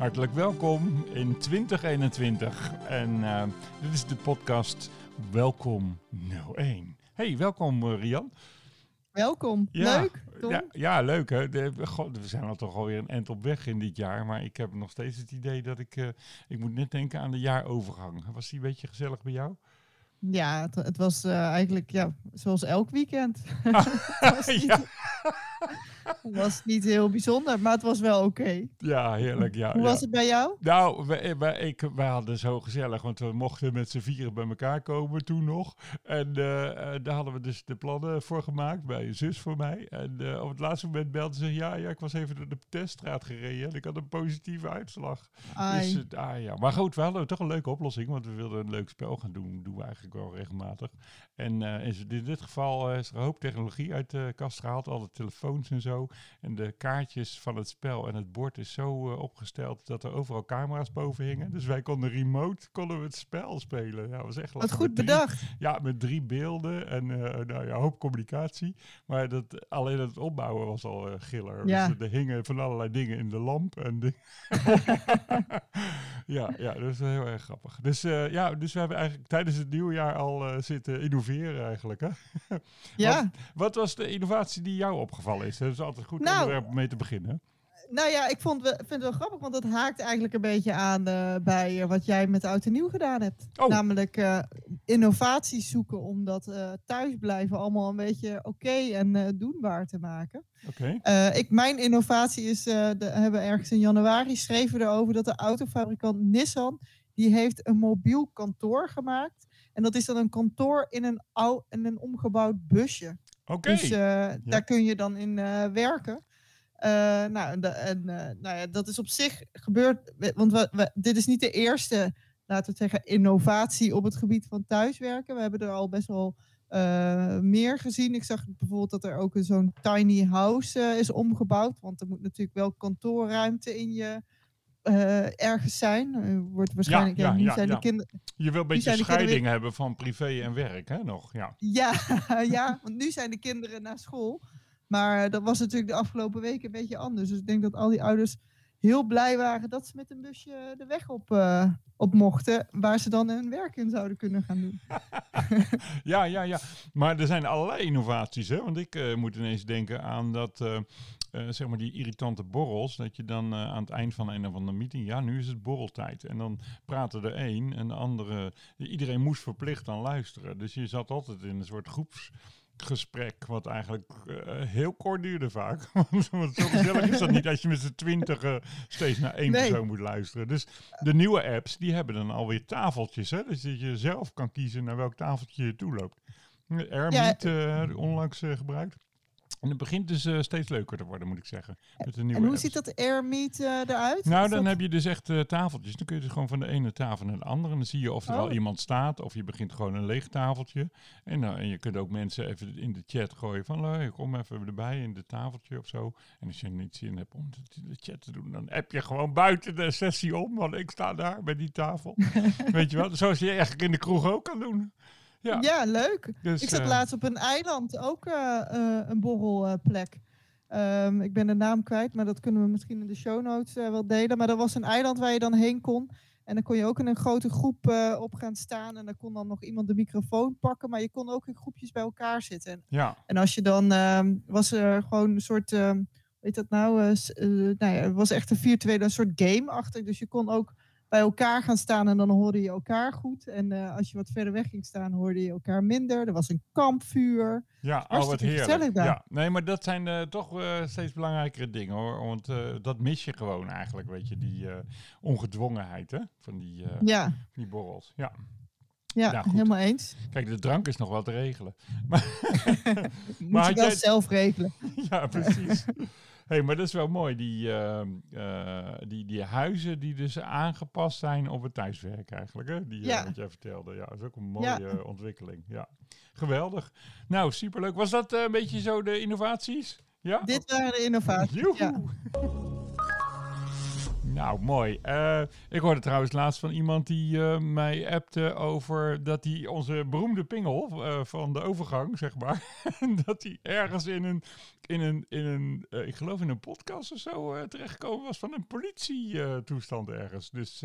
Hartelijk welkom in 2021. En uh, dit is de podcast Welkom 01. Hey, welkom uh, Rian. Welkom. Ja, leuk. Ja, ja, leuk hè. De, God, we zijn al toch alweer een end op weg in dit jaar. Maar ik heb nog steeds het idee dat ik... Uh, ik moet net denken aan de jaarovergang. Was die een beetje gezellig bij jou? Ja, het, het was eigenlijk ja, zoals elk weekend. ja. Het was niet heel bijzonder, maar het was wel oké. Ja, heerlijk. Ja, Hoe was het bij jou? Nou, wij, wij, ik, wij hadden zo gezellig, want we mochten met z'n vieren bij elkaar komen toen nog. En uh, daar hadden we dus de plannen voor gemaakt bij een zus voor mij. En uh, op het laatste moment belde ze, ja, ja, ik was even door de teststraat gereden en ik had een positieve uitslag. Dus, ah, ja. Maar goed, we hadden toch een leuke oplossing, want we wilden een leuk spel gaan doen. doen we eigenlijk wel regelmatig. En in dit geval is er een hoop technologie uit de kast gehaald, alle telefoons en zo. En de kaartjes van het spel en het bord is zo uh, opgesteld dat er overal camera's boven hingen. Dus wij konden remote konden we het spel spelen. Ja, was echt Wat goed bedacht. Ja, met drie beelden en uh, nou ja, hoop communicatie. Maar dat, alleen het opbouwen was al uh, giller. Ja. Dus er hingen van allerlei dingen in de lamp. En de ja, ja, dat is heel erg grappig. Dus ja, dus we hebben eigenlijk tijdens het nieuwjaar al zitten innoveren eigenlijk. Hè? Ja. wat, wat was de innovatie die jou opgevallen is? Dat is altijd goed nou, om mee te beginnen. Nou ja, ik vond, vind het wel grappig, want dat haakt eigenlijk een beetje aan uh, bij wat jij met Oud en Nieuw gedaan hebt. Oh. Namelijk uh, innovaties zoeken om dat thuisblijven allemaal een beetje oké okay en doenbaar te maken. Okay. ik, mijn innovatie is, de, hebben ergens in januari schreven we erover dat de autofabrikant Nissan, die heeft een mobiel kantoor gemaakt. En dat is dan een kantoor in een, oude, in een omgebouwd busje. Okay. Dus ja. daar kun je dan in uh, werken. Uh, nou, de, en, nou ja, dat is op zich gebeurd. Want we, we, dit is niet de eerste, laten we zeggen, innovatie op het gebied van thuiswerken. We hebben er al best wel meer gezien. Ik zag bijvoorbeeld dat er ook zo'n tiny house is omgebouwd. Want er moet natuurlijk wel kantoorruimte in je uh, ergens zijn. Uh, wordt waarschijnlijk. Ja, ja, nu ja, zijn ja. de kinderen. Je wil een beetje scheiding hebben van privé en werk, hè? Nog, ja. Ja, ja, want nu zijn de kinderen naar school. Maar dat was natuurlijk de afgelopen weken een beetje anders. Dus ik denk dat al die ouders heel blij waren dat ze met een busje de weg op, uh, op mochten. Waar ze dan hun werk in zouden kunnen gaan doen. ja, ja, ja. Maar er zijn allerlei innovaties, hè? Want ik uh, moet ineens denken aan dat. Uh, uh, zeg maar die irritante borrels, dat je dan uh, aan het eind van een of andere meeting, ja, nu is het borreltijd. En dan praatte er één en de andere, iedereen moest verplicht aan luisteren. Dus je zat altijd in een soort groepsgesprek, wat eigenlijk uh, heel kort duurde vaak. Want zo gezellig is dat niet als je met z'n twintig steeds naar één nee. persoon moet luisteren. Dus de nieuwe apps, die hebben dan alweer tafeltjes, hè? Dus dat je zelf kan kiezen naar welk tafeltje je toe loopt. Airmeet ja. onlangs gebruikt. En het begint dus uh, steeds leuker te worden, moet ik zeggen. Met de nieuwe en hoe apps. ziet dat Airmeet uh, eruit? Nou, dan dat... heb je dus echt uh, tafeltjes. Dan kun je dus gewoon van de ene tafel naar de andere. En dan zie je of er Oh. al iemand staat. Of je begint gewoon een leeg tafeltje. En, en je kunt ook mensen even in de chat gooien van... "Hey, kom even erbij in de tafeltje of zo. En als je niet zin hebt om de, de chat te doen... dan heb je gewoon buiten de sessie om. Want ik sta daar bij die tafel. Weet je wel? Zoals je eigenlijk in de kroeg ook kan doen. Ja, Ja, leuk. dus, ik zat eh, laatst op een eiland, ook eh, eh, een borrelplek. Ehm, ik ben de naam kwijt, maar dat kunnen we misschien in de show notes wel delen. Maar dat was een eiland waar je dan heen kon. En dan kon je ook in een grote groep op gaan staan. En dan kon dan nog iemand de microfoon pakken. Maar je kon ook in groepjes bij elkaar zitten. En, ja. en als je dan, ehm, was er gewoon een soort, ehm weet dat nou, nou ja, het was echt een virtuele, een soort game achter. Dus je kon ook bij elkaar gaan staan en dan hoorde je elkaar goed. En eh, als je wat verder weg ging staan, hoorde je elkaar minder. Er was een kampvuur. Ja, oh, wat Hartstikke heerlijk. Ja, nee, maar dat zijn eh, toch eh, steeds belangrijkere dingen hoor. Want dat mis je gewoon eigenlijk, weet je, die ongedwongenheid hè, van die, Ja, die borrels. Ja, ja, helemaal eens. kijk, de drank is nog wel te regelen. Maar, Moet Maar je wel jij- zelf regelen. ja, precies. Hey, maar dat is wel mooi, die, eh, eh, die, die huizen die dus aangepast zijn op het thuiswerk eigenlijk. Hè? Die, eh, Ja. wat jij vertelde. Ja, dat is ook een mooie Ja. ontwikkeling. Ja, geweldig. Nou, superleuk. Was dat eh, een beetje zo de innovaties? Ja? Dit waren de innovaties. Joehoe. Ja. Nou, mooi. Uh, ik hoorde trouwens laatst van iemand die uh, mij appte over dat hij onze beroemde pingel uh, van de overgang, zeg maar, dat hij ergens in een, in een, in een ik geloof in een podcast of zo terechtgekomen was van een politietoestand ergens. Dus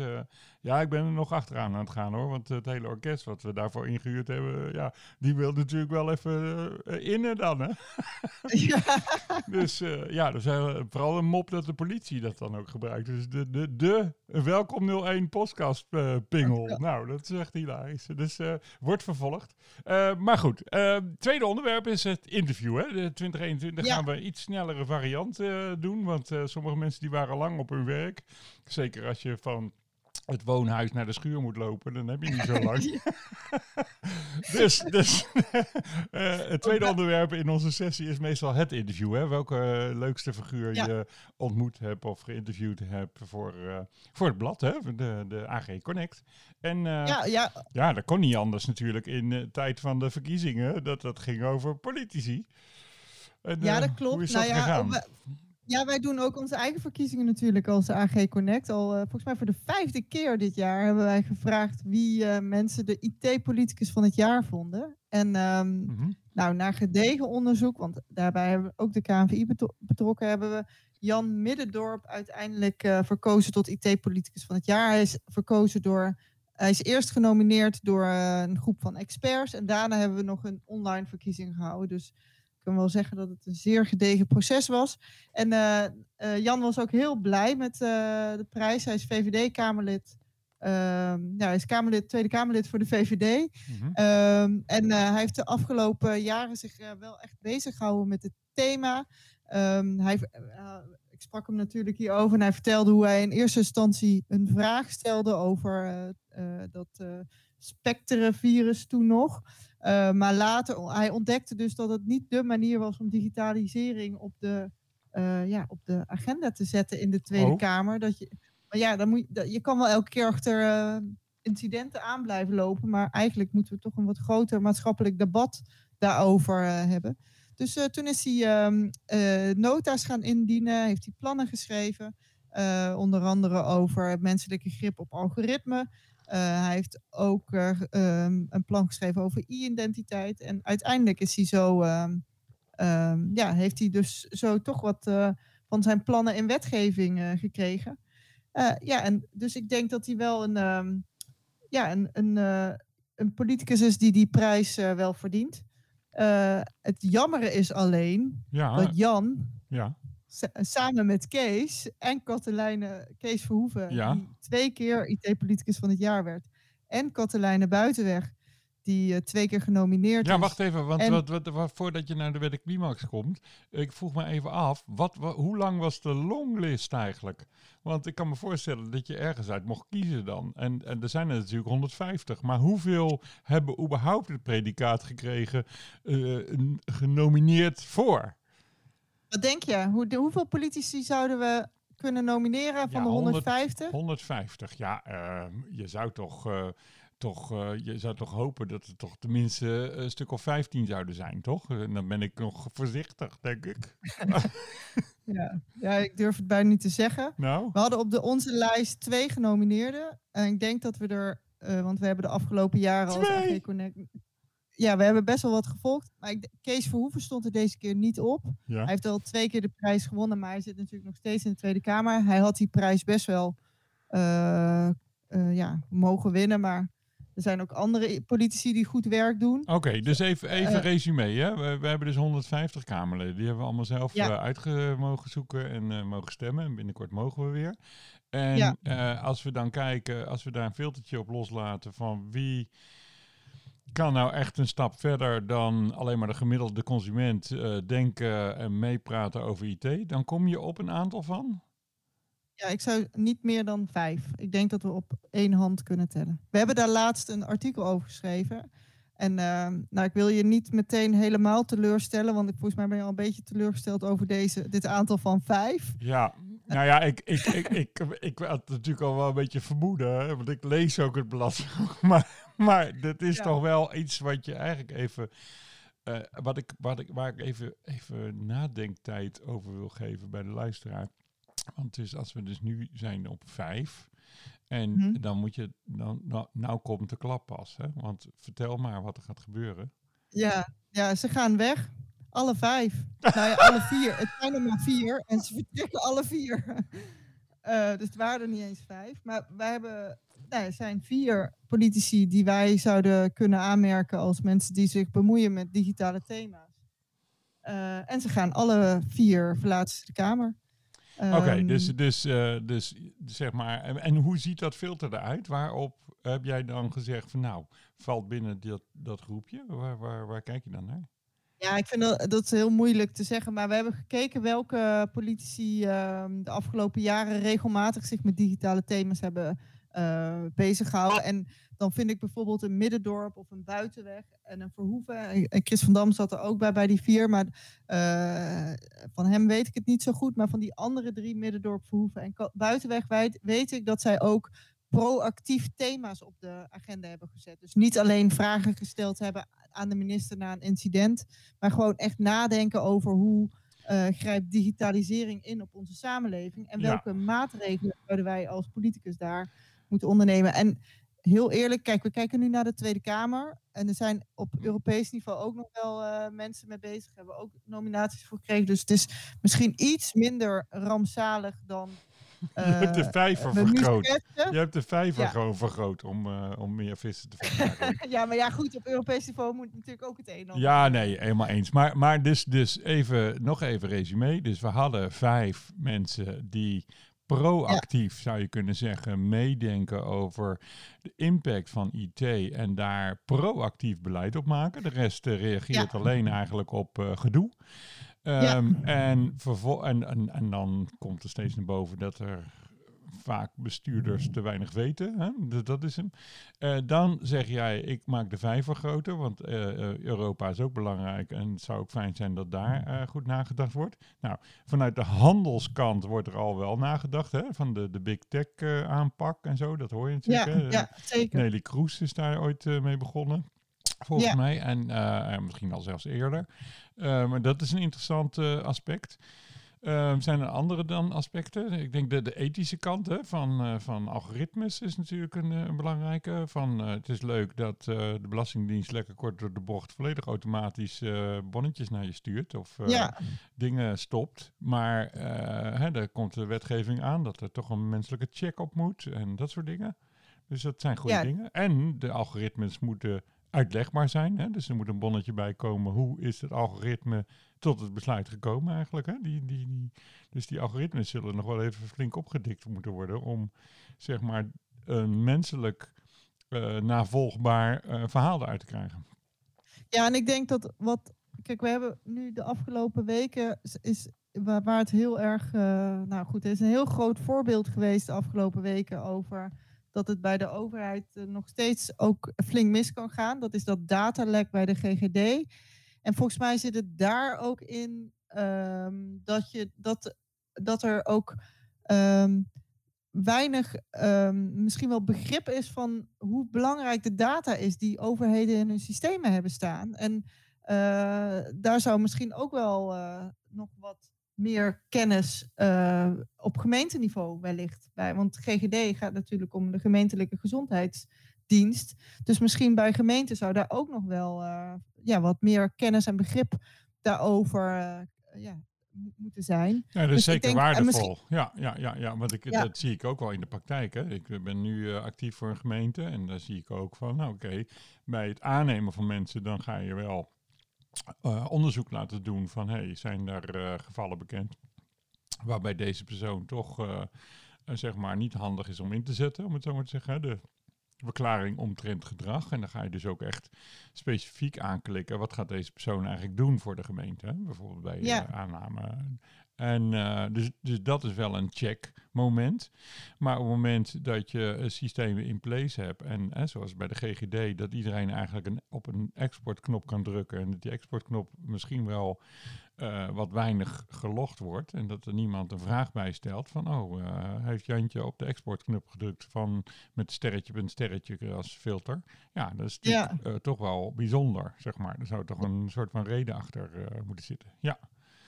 ja, ik ben er nog achteraan aan het gaan hoor, want het hele orkest wat we daarvoor ingehuurd hebben, ja, die wil natuurlijk wel even innen dan, hè? ja. dus ja, dus vooral een mop dat de politie dat dan ook gebruikt. Dus de, de, de Welkom 01 podcast uh, pingel. Nou, dat is echt hilarisch. Dus uh, wordt vervolgd. Uh, maar goed, tweede onderwerp is het interview. Hè? De 2021 gaan we iets snellere variant doen. Want sommige mensen die waren lang op hun werk. Zeker als je van het woonhuis naar de schuur moet lopen, dan heb je niet zo lang. dus dus uh, het tweede onderwerp in onze sessie is meestal het interview. Hè? Welke leukste figuur je ontmoet hebt of geïnterviewd hebt voor, uh, voor het blad, hè? De, de AG Connect. En ja, ja. ja, dat kon niet anders natuurlijk in de tijd van de verkiezingen. Dat dat ging over politici. En, ja, dat klopt. Hoe is nou dat ja, gegaan? Ja, wij doen ook onze eigen verkiezingen natuurlijk als AG Connect. Al uh, volgens mij voor de vijfde keer dit jaar hebben wij gevraagd wie uh, mensen de IT-politicus van het jaar vonden. En um, nou, na gedegen onderzoek, want daarbij hebben we ook de KNVI betrokken, hebben we Jan Middendorp uiteindelijk uh, verkozen tot IT-politicus van het jaar. Hij is verkozen door. Hij is eerst genomineerd door een groep van experts. En daarna hebben we nog een online verkiezing gehouden. Dus kan wel zeggen dat het een zeer gedegen proces was. En uh, uh, Jan was ook heel blij met uh, de prijs. Hij is VVD-Kamerlid. Ehm, ja, hij is Kamerlid, Tweede Kamerlid voor de VVD. Mm -hmm. en hij heeft de afgelopen jaren zich wel echt bezig gehouden met het thema. Um, hij, ik sprak hem natuurlijk hierover en hij vertelde hoe hij in eerste instantie een vraag stelde over dat spectrevirus toen nog. Uh, maar later, hij ontdekte dus dat het niet de manier was om digitalisering op de, uh, ja, op de agenda te zetten in de Tweede oh. Kamer. Dat je, maar ja, dan moet je, je kan wel elke keer achter uh, incidenten aan blijven lopen, maar eigenlijk moeten we toch een wat groter maatschappelijk debat daarover hebben. Dus toen is hij um, nota's gaan indienen, heeft hij plannen geschreven, onder andere over menselijke grip op algoritme. Uh, hij heeft ook uh, um, een plan geschreven over e-identiteit. En uiteindelijk is hij zo, um, um, ja, heeft hij dus zo toch wat van zijn plannen in wetgeving gekregen. ja, en dus ik denk dat hij wel een, ja, een, een, een politicus is die die prijs wel verdient. het jammere is alleen ja, dat Jan ja samen met Kees en Katelijne, Kees Verhoeven, die twee keer IT-politicus van het jaar werd. En Katelijne Buitenweg, die uh, twee keer genomineerd ja, is. Ja, wacht even, want wat, wat, wat, voordat je naar de Wette Climax komt, ik vroeg me even af, wat, hoe lang was de longlist eigenlijk? Want ik kan me voorstellen dat je ergens uit mocht kiezen dan. En, en er zijn er natuurlijk 150, maar hoeveel hebben überhaupt het predicaat gekregen, uh, genomineerd voor? Wat denk je? Hoe, hoeveel politici zouden we kunnen nomineren van de 150? 150, ja. Uh, je zou toch, uh, toch, uh, je zou toch hopen dat er toch tenminste een stuk of 15 zouden zijn, toch? En dan ben ik nog voorzichtig, denk ik. ja. ja, ik durf het bijna niet te zeggen. Nou? We hadden op de, onze lijst twee genomineerden. En ik denk dat we er, want we hebben de afgelopen jaren als AG Connect ja, we hebben best wel wat gevolgd. Maar ik, Kees Verhoeven stond er deze keer niet op. Hij heeft al twee keer de prijs gewonnen, maar hij zit natuurlijk nog steeds in de Tweede Kamer. Hij had die prijs best wel uh, uh, ja, mogen winnen, maar er zijn ook andere politici die goed werk doen. Oké, dus even, even uh, resume. Hè? We, we, hebben dus 150 Kamerleden. Die hebben we allemaal zelf ja. uit mogen zoeken en mogen stemmen. En binnenkort mogen we weer. En ja. als we dan kijken, als we daar een filtertje op loslaten van wie kan nou echt een stap verder dan alleen maar de gemiddelde consument uh, denken en meepraten over IT, dan kom je op een aantal van? Ja, ik zou niet meer dan vijf. Ik denk dat we op één hand kunnen tellen. We hebben daar laatst een artikel over geschreven. En uh, nou, ik wil je niet meteen helemaal teleurstellen, want ik, volgens mij ben je al een beetje teleurgesteld over deze, dit aantal van vijf. Ja, nou ja, ik, ik, ik, ik, ik, had natuurlijk al wel een beetje vermoeden, want ik lees ook het blad. maar maar dat is toch wel iets wat je eigenlijk even. Uh, wat ik, wat ik, waar ik even, even nadenktijd over wil geven bij de luisteraar. Want dus als we dus nu zijn op vijf. En Mhm. dan moet je, dan, nou, nou komt de klap pas. Hè? Want vertel maar wat er gaat gebeuren. Ja, ja, ze gaan weg. Alle vijf. nou ja, alle vier. Het zijn er maar vier en ze vertrekken alle vier. Eh, dus het waren er niet eens vijf. Maar wij hebben, nou, er zijn vier politici die wij zouden kunnen aanmerken als mensen die zich bemoeien met digitale thema's. Eh, en ze gaan alle vier verlaten de Kamer. Oké, Ehm, dus, dus, eh, dus zeg maar. En, en hoe ziet dat filter eruit? Waarop heb jij dan gezegd van nou, valt binnen dat, dat groepje? Waar, waar, waar kijk je dan naar? Ja, ik vind dat, dat is heel moeilijk te zeggen. Maar we hebben gekeken welke politici ehm, de afgelopen jaren regelmatig zich met digitale thema's hebben eh bezig gehouden. En dan vind ik bijvoorbeeld een Middendorp of een Buitenweg en een Verhoeven. En Chris van Dam zat er ook bij, bij die vier. Maar eh, van hem weet ik het niet zo goed. Maar van die andere drie, Middendorp, Verhoeven en Buitenweg, weet, weet ik dat zij ook proactief thema's op de agenda hebben gezet. Dus niet alleen vragen gesteld hebben aan de minister na een incident, maar gewoon echt nadenken over hoe eh, grijpt digitalisering in op onze samenleving en Ja. welke maatregelen zouden wij als politicus daar moeten ondernemen. En heel eerlijk, kijk, we kijken nu naar de Tweede Kamer en er zijn op Europees niveau ook nog wel eh, mensen mee bezig, hebben we ook nominaties voor gekregen. Dus het is misschien iets minder rampzalig dan. je hebt de eh, vijver vergroot. Je hebt de vijver Ja. gewoon vergroot om, eh, om meer vissen te vangen. Ja, maar ja, goed, op Europees niveau moet natuurlijk ook het een en. Ja, nee, helemaal eens. Maar, maar dus, dus even, nog even resume. Dus we hadden vijf mensen die proactief, zou je kunnen zeggen, meedenken over de impact van IT en daar proactief beleid op maken. De rest eh, reageert alleen eigenlijk op eh, gedoe. Ehm, en, en, en dan komt er steeds naar boven dat er vaak bestuurders te weinig weten. Hè? Dat is hem. Eh, dan zeg jij, ik maak de vijver groter, want eh, eh, Europa is ook belangrijk en het zou ook fijn zijn dat daar eh, goed nagedacht wordt. Nou, vanuit de handelskant wordt er al wel nagedacht, hè? van de, de big tech aanpak en zo, dat hoor je natuurlijk. Ja, hè? ja, zeker. Nelly Kroes is daar ooit mee begonnen. Volgens Ja. mij. En misschien al zelfs eerder. Maar dat is een interessant aspect. Ehm, zijn er andere dan aspecten? Ik denk de, de ethische kant hè, van, eh, van algoritmes is natuurlijk een, eh, een belangrijke. Van, eh, het is leuk dat de Belastingdienst lekker kort door de bocht volledig automatisch bonnetjes naar je stuurt. Of Ja, dingen stopt. Maar hè, er komt de wetgeving aan dat er toch een menselijke check op moet en dat soort dingen. Dus dat zijn goede Ja. dingen. En de algoritmes moeten uitlegbaar zijn. Hè? Dus er moet een bonnetje bij komen. Hoe is het algoritme tot het besluit gekomen eigenlijk? Hè? Die, die, die, dus die algoritmes zullen nog wel even flink opgedikt moeten worden om zeg maar een menselijk eh, navolgbaar eh, verhaal eruit te krijgen. ja, en ik denk dat wat. Kijk, we hebben nu de afgelopen weken. is- waar, het heel erg. eh, nou goed, er is een heel groot voorbeeld geweest de afgelopen weken over. dat het bij de overheid nog steeds ook flink mis kan gaan. Dat is dat datalek bij de GGD. En volgens mij zit het daar ook in ehm, dat, je, dat, dat er ook ehm, weinig ehm, misschien wel begrip is van hoe belangrijk de data is die overheden in hun systemen hebben staan. En eh, daar zou misschien ook wel eh, nog wat meer kennis eh, op gemeenteniveau wellicht bij. Want GGD gaat natuurlijk om de gemeentelijke gezondheidsdienst. Dus misschien bij gemeenten zou daar ook nog wel eh, ja, wat meer kennis en begrip daarover eh, ja, mo- moeten zijn. Ja, dat is Dus zeker denk- waardevol. Ja, ja, ja, ja, want ik, Ja. dat zie ik ook wel in de praktijk. Hè. Ik ben nu eh, actief voor een gemeente en daar zie ik ook van, nou oké, bij het aannemen van mensen, dan ga je wel eh, onderzoek laten doen van, hey, zijn er eh, gevallen bekend waarbij deze persoon toch, eh, eh, zeg maar, niet handig is om in te zetten, om het zo maar te zeggen. De verklaring omtrent gedrag. En dan ga je dus ook echt specifiek aanklikken. Wat gaat deze persoon eigenlijk doen voor de gemeente? Hè? Bijvoorbeeld bij Ja. eh, aanname. En eh, dus, dus dat is wel een check moment. Maar op het moment dat je eh, systemen in place hebt, en hè, zoals bij de GGD, dat iedereen eigenlijk een, op een exportknop kan drukken en dat die exportknop misschien wel eh, wat weinig gelogd wordt en dat er niemand een vraag bij stelt van, oh, eh, heeft Jantje op de exportknop gedrukt van met sterretje punt sterretje als filter? Ja, dat is Ja. eh, toch wel bijzonder, zeg maar. Er zou toch een soort van reden achter moeten zitten. Ja.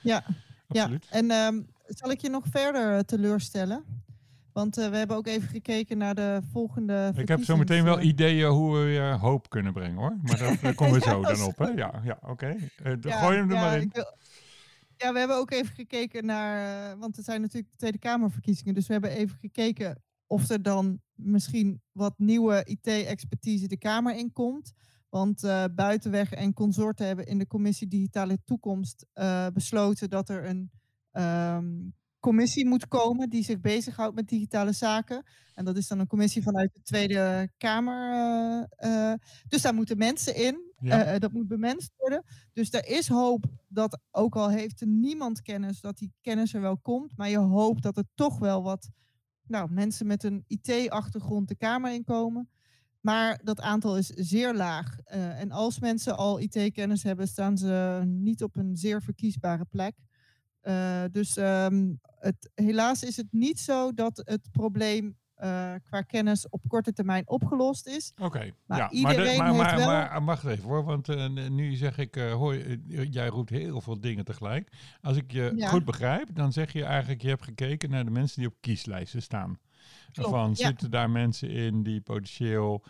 Ja. absoluut. Ja, en ehm, zal ik je nog verder teleurstellen? Want uh, we hebben ook even gekeken naar de volgende. Ik heb zo meteen wel ideeën hoe we weer hoop kunnen brengen hoor. Maar dat, daar komen we zo dan op. Hè? Ja, ja oké. Okay. Ja, gooi hem er ja, maar in. Wil... Ja, we hebben ook even gekeken naar. Want het zijn natuurlijk de Tweede Kamerverkiezingen. Dus we hebben even gekeken of er dan misschien wat nieuwe IT-expertise de Kamer in komt. Want uh, Buitenweg en consorten hebben in de commissie Digitale Toekomst uh, besloten dat er een um, commissie moet komen die zich bezighoudt met digitale zaken. En dat is dan een commissie vanuit de Tweede Kamer. Uh, dus daar moeten mensen in. Ja. dat moet bemenst worden. Dus er is hoop dat, ook al heeft er niemand kennis, dat die kennis er wel komt. Maar je hoopt dat er toch wel wat nou, mensen met een IT-achtergrond de Kamer inkomen. Maar dat aantal is zeer laag. En als mensen al IT-kennis hebben, staan ze niet op een zeer verkiesbare plek. Uh, dus um, het, helaas is het niet zo dat het probleem uh, qua kennis op korte termijn opgelost is. Oké, okay. maar, ja, iedereen maar, maar, maar, wel... maar, wacht even hoor, want uh, nu zeg ik, uh, hoor, jij roept heel veel dingen tegelijk. Als ik je ja. goed begrijp, dan zeg je eigenlijk, je hebt gekeken naar de mensen die op kieslijsten staan. Klopt, van, ja. zitten daar mensen in die potentieel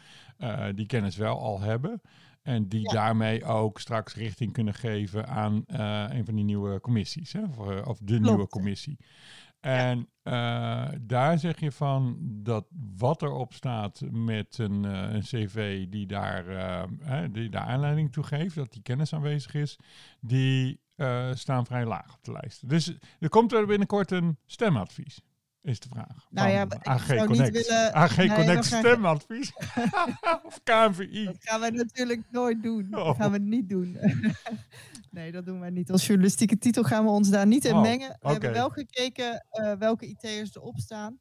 die kennis wel al hebben? En die ja. daarmee ook straks richting kunnen geven aan uh, een van die nieuwe commissies. Hè? Of, of de Klopt. nieuwe commissie. En ja. uh, daar zeg je van dat wat erop staat met een, een cv die daar, die daar aanleiding toe geeft, dat die kennis aanwezig is, die staan vrij laag op de lijst. Dus er komt er binnenkort een stemadvies is de vraag. Nou ja, AG Connect. Willen... AG nee, Connect stemadvies. of KNVI. Dat gaan we natuurlijk nooit doen. Oh. Dat gaan we niet doen. nee, dat doen wij niet. Als journalistieke titel gaan we ons daar niet in oh, mengen. We okay. hebben wel gekeken uh, welke IT'ers erop staan.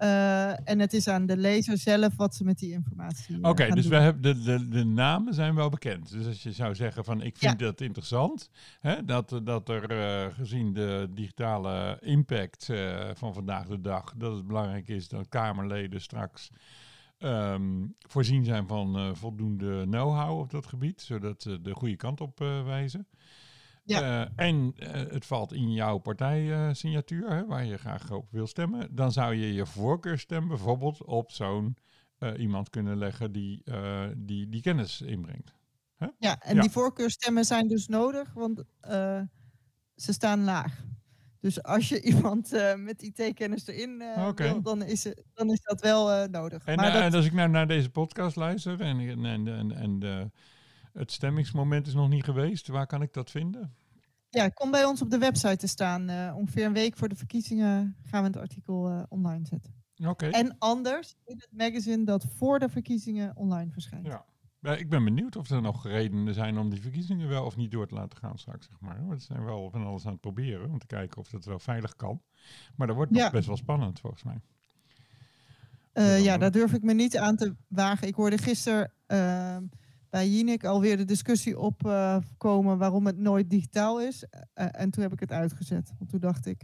Uh, en het is aan de lezer zelf wat ze met die informatie. Uh, Oké, okay, dus doen. we hebben de, de, de namen zijn wel bekend. Dus als je zou zeggen van ik vind ja. dat interessant, hè, dat, dat er uh, gezien de digitale impact van vandaag de dag, dat het belangrijk is dat Kamerleden straks um, voorzien zijn van voldoende know-how op dat gebied, zodat ze de goede kant op wijzen. Ja. Uh, en uh, het valt in jouw partijsignatuur, uh, waar je graag op wil stemmen. Dan zou je je voorkeurstem bijvoorbeeld op zo'n eh, iemand kunnen leggen die, die die kennis inbrengt. Huh? Ja, en ja. die voorkeurstemmen zijn dus nodig, want ze staan laag. Dus als je iemand met IT-kennis erin okay. wil, dan is, het, dan is dat wel nodig. En, maar dat... en als ik nou naar deze podcast luister en, en, en, en de het stemmingsmoment is nog niet geweest. Waar kan ik dat vinden? Ja, kom bij ons op de website te staan. Uh, ongeveer een week voor de verkiezingen gaan we het artikel uh, online zetten. Oké. En anders in het magazine dat voor de verkiezingen online verschijnt. Ja. ja. ik ben benieuwd of er nog redenen zijn om die verkiezingen wel of niet door te laten gaan straks. Zeg maar. We zijn wel van alles aan het proberen om te kijken of dat wel veilig kan. Maar dat wordt nog ja. best wel spannend volgens mij. Uh, ja, daar durf ik me niet aan te wagen. Ik hoorde gisteren bij Jinek alweer de discussie opkomen waarom het nooit digitaal is. Uh, en toen heb ik het uitgezet. Want toen dacht ik,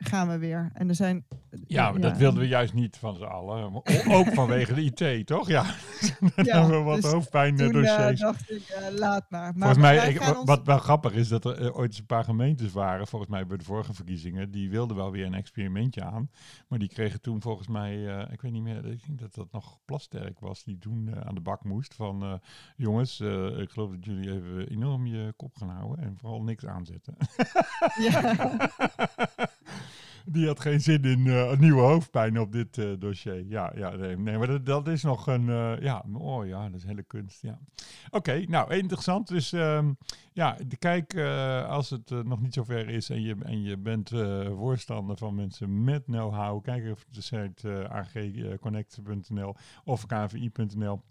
gaan we weer. En er zijn. Ja, maar ja, dat wilden we juist niet van z'n allen. Ook vanwege de IT, toch? Ja. Dan ja, hebben we wat dus hoofdpijn toen, dossiers. Uh, dacht ik, uh, laat maar. maar volgens mij, ik, ons... wat wel grappig is, dat er uh, ooit eens een paar gemeentes waren, volgens mij bij de vorige verkiezingen, die wilden wel weer een experimentje aan. Maar die kregen toen volgens mij, ik weet niet meer, ik denk dat dat nog Plasterk was, die toen aan de bak moest van, jongens, ik geloof dat jullie even enorm je kop gaan houden en vooral niks aanzetten. Ja. die had geen zin in uh, nieuwe hoofdpijn op dit uh, dossier. Ja, ja nee, maar dat, dat, is nog een. Uh, ja, oh ja, dat is hele kunst. Ja. Oké, nou interessant. Dus um, ja, kijk, als het nog niet zover is en je, en je bent voorstander van mensen met know-how, kijk even op de site agconnect.nl of kvi.nl.